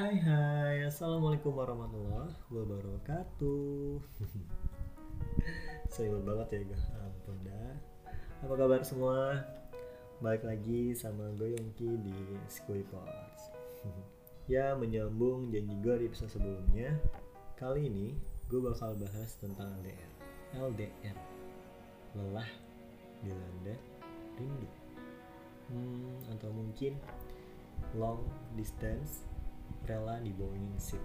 Hai hai, Assalamualaikum warahmatullahi wabarakatuh. Saya banget ya gak? Ampun dah. Apa kabar semua? Balik lagi sama gue Yongki di Skui Pods Ya menyambung janji gue di episode sebelumnya Kali ini gue bakal bahas tentang LDR LDR Lelah, dilanda, rindu. Hmm, Atau mungkin long distance rela dibohongin sip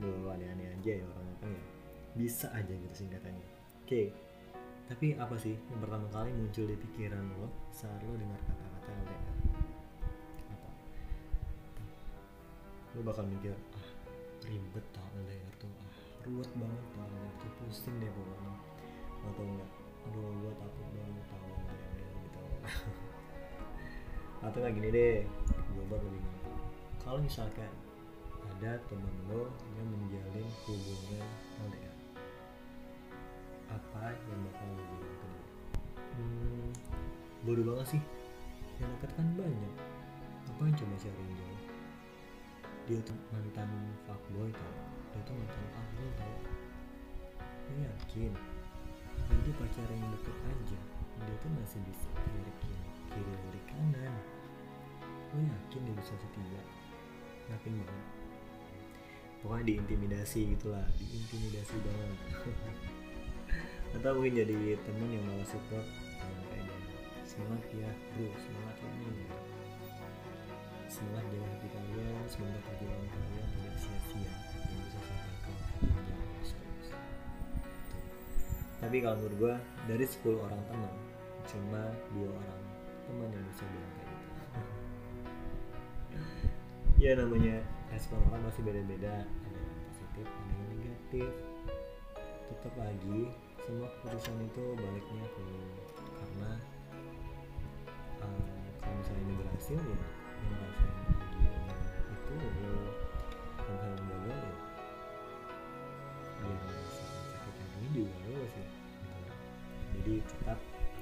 Duh aneh-aneh aja ya orang-orang ya. Bisa aja gitu singkatannya. Oke Tapi apa sih yang pertama kali muncul di pikiran lo saat lo dengar kata-kata LDR? Apa? Lo bakal mikir Ah ribet tau LDR tuh. Ah ruwet banget tau LDR tuh. Pusing deh pokoknya. Atau enggak Aduh gue takut banget tau LDR gitu. Atau nggak gini deh gue lebih gampang kalau misalkan ada temen lo yang menjalin hubungan LDR apa yang bakal lo bilang ke dia? Hmm, bodoh banget sih. Yang dekat kan banyak. Ngapain coba cari yang jauh dia tuh mantan fuckboy tau. Dia tuh mantan ahli tau. Lo yakin. Jadi pacar yang deket aja dia tuh masih bisa kiri kiri kiri kanan. dia bisa setia yakin banget. Pokoknya diintimidasi gitulah diintimidasi banget. Atau mungkin jadi temen yang malah support yang kayak dia semangat ya bro semangat ya ini semangat jaga hati kalian semoga perjuangan kalian tidak sia-sia dan bisa sampai ke tapi kalau menurut gue dari 10 orang teman cuma dua orang teman yang bisa bilang ya namanya respon orang masih beda-beda. Ada yang positif ada yang negatif. Tetap lagi semua keputusan itu baliknya ke karena uh, kalau misalnya ini berhasil ya itu lo kalau misalnya gagal ya. Yang sakit hatinya juga lo sih. Jadi tetap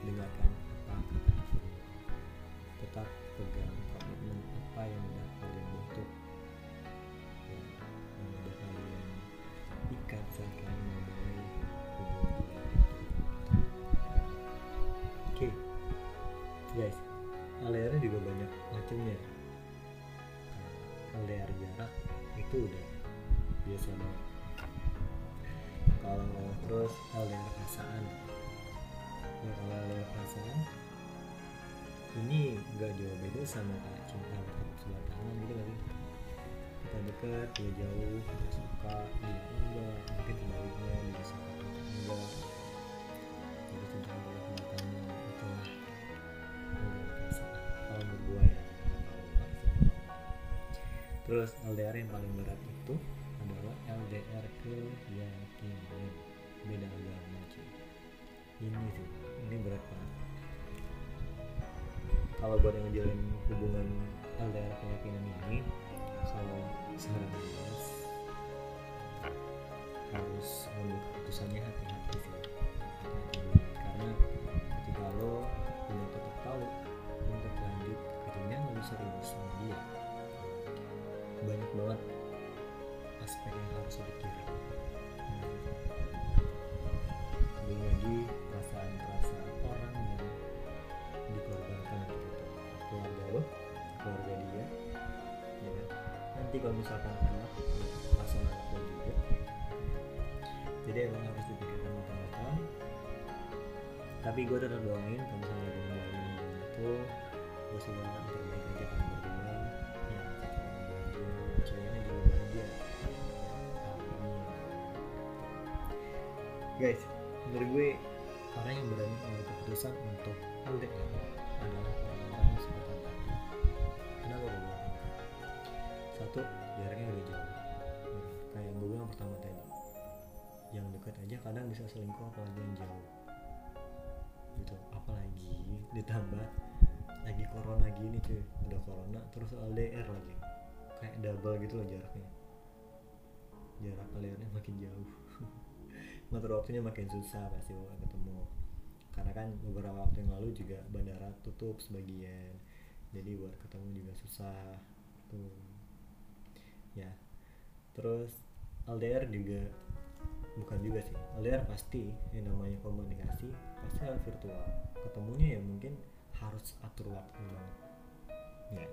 dengarkan apa kata tetap pegang apa yang udah kalian bentuk? Ya, yang udah kalian ikat saat kalian memulai hubungan oke guys. LDR juga banyak macamnya. LDR jarak itu udah biasa banget. Kalau terus LDR perasaan. Ya kalau LDR perasaan ini nggak jauh beda sama kayak cinta bertepuk sebelah tangan gitu kali kita dekat dia jauh suka dia enggak mungkin sebaliknya dia suka enggak. Jadi cinta bertepuk sebelah tangan itulah. Kalau menurut gua ya terus LDR yang paling berat itu adalah LDR keyakinan. Beda agama cuy. Ini sih ini berat banget kalau buat yang ngejalin hubungan LDR keyakinan ini kalau saran gue harus ambil keputusannya hati-hati sih. Karena ketika lo punya tutup tahu untuk lanjut jenjang lebih serius sama dia. Banyak banget aspek yang harus lo pikirin. Belum lagi kalau misalkan anak pasang anak lo juga. Jadi emang harus dipikirkan matang-matang. Tapi gue tetap doain kalau misalnya lagi ngejalanin hubungan itu gue sih yang terbaik aja kan berdua ya ceweknya juga bahagia guys menurut gue orang yang berani mengambil keputusan untuk LDR adalah satu jaraknya udah jauh. Ya, kayak yang gue bilang pertama tadi yang dekat aja kadang bisa selingkuh apalagi yang jauh. Gitu apalagi ditambah lagi corona gini cuy udah corona terus LDR lagi. Kayak double gitu loh jaraknya. Jarak LDR-nya makin jauh. Ngatur waktunya makin susah pasti bakal ketemu. Karena kan beberapa waktu yang lalu juga bandara tutup sebagian. Jadi buat ketemu juga susah. Tuh ya. Terus LDR juga bukan juga sih. LDR pasti yang namanya komunikasi pasti harus virtual. Ketemunya ya mungkin harus atur waktu banget. Ya.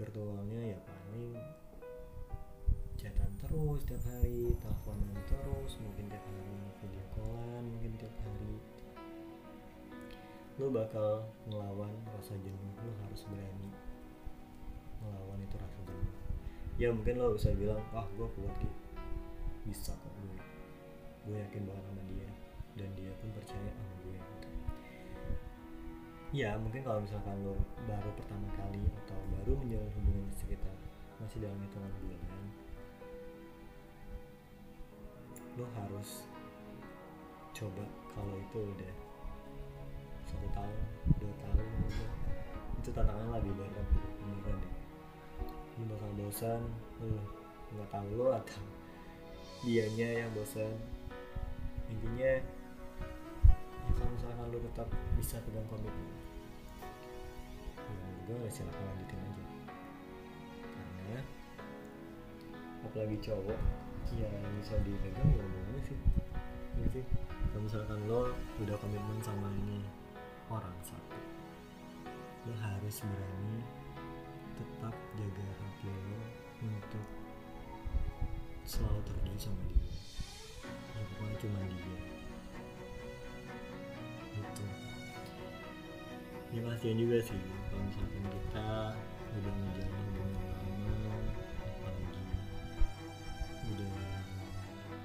Virtualnya ya paling chatan terus tiap hari teleponan terus mungkin tiap hari video callan mungkin tiap hari. Lu bakal ngelawan rasa jenuh lu harus berani melawan itu rasa jenuh ya mungkin lo bisa bilang wah gue kuat gitu bisa kok gue gue yakin banget sama dia dan dia pun percaya sama gue gitu. Ya mungkin kalau misalkan lo baru pertama kali atau baru menjalin hubungan sekitar masih dalam hitungan bulan lo harus coba kalau itu udah satu tahun dua tahun itu tantangan lebih berat bosan. Lu nggak tahu lo atau dianya yang bosan. Intinya ya kalau misalkan lu tetap bisa pegang komitmen ya gue silakan lanjutin aja. Karena apalagi cowok ya yang bisa dipegang ya gimana sih? Ya sih. Kalau misalkan lo udah komitmen sama ini orang satu lo harus berani tetap jaga hati lo untuk selalu terjadi sama dia. Ya pokoknya cuma dia. Gitu. Ya kasihan juga sih kalau misalkan kita udah menjalin hubungan lama apalagi udah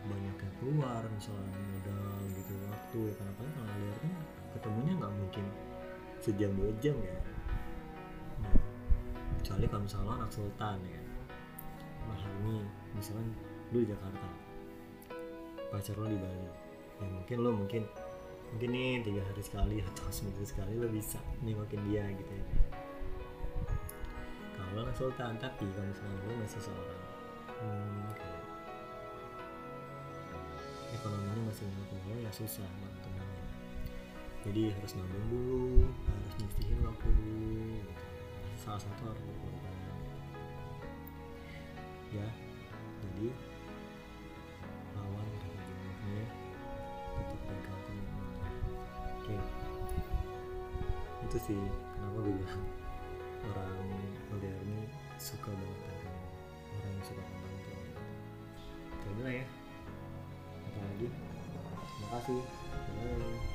banyak yang keluar misalnya modal gitu waktu ya kan? Apalagi kalau kan ketemunya nggak mungkin sejam dua jam ya kecuali kalau misalnya anak sultan ya Mahami misalnya lu di Jakarta pacar lo di Bali ya mungkin lo mungkin mungkin nih tiga hari sekali atau seminggu sekali lo bisa nengokin dia gitu ya. Kalau anak sultan tapi kalau misalnya lo masih seorang hmm, kayak ekonominya masih nggak lo ya susah buat jadi harus nabung dulu harus nyisihin waktu dulu gitu. Salah satu harus berkorban ya jadi lawan rasa jenuhnya tetap pegang komitmennya oke. Itu sih kenapa gue bilang orang ini suka banget pegang orang yang suka pegang itu kayak lah ya apa lagi terima kasih. Bye.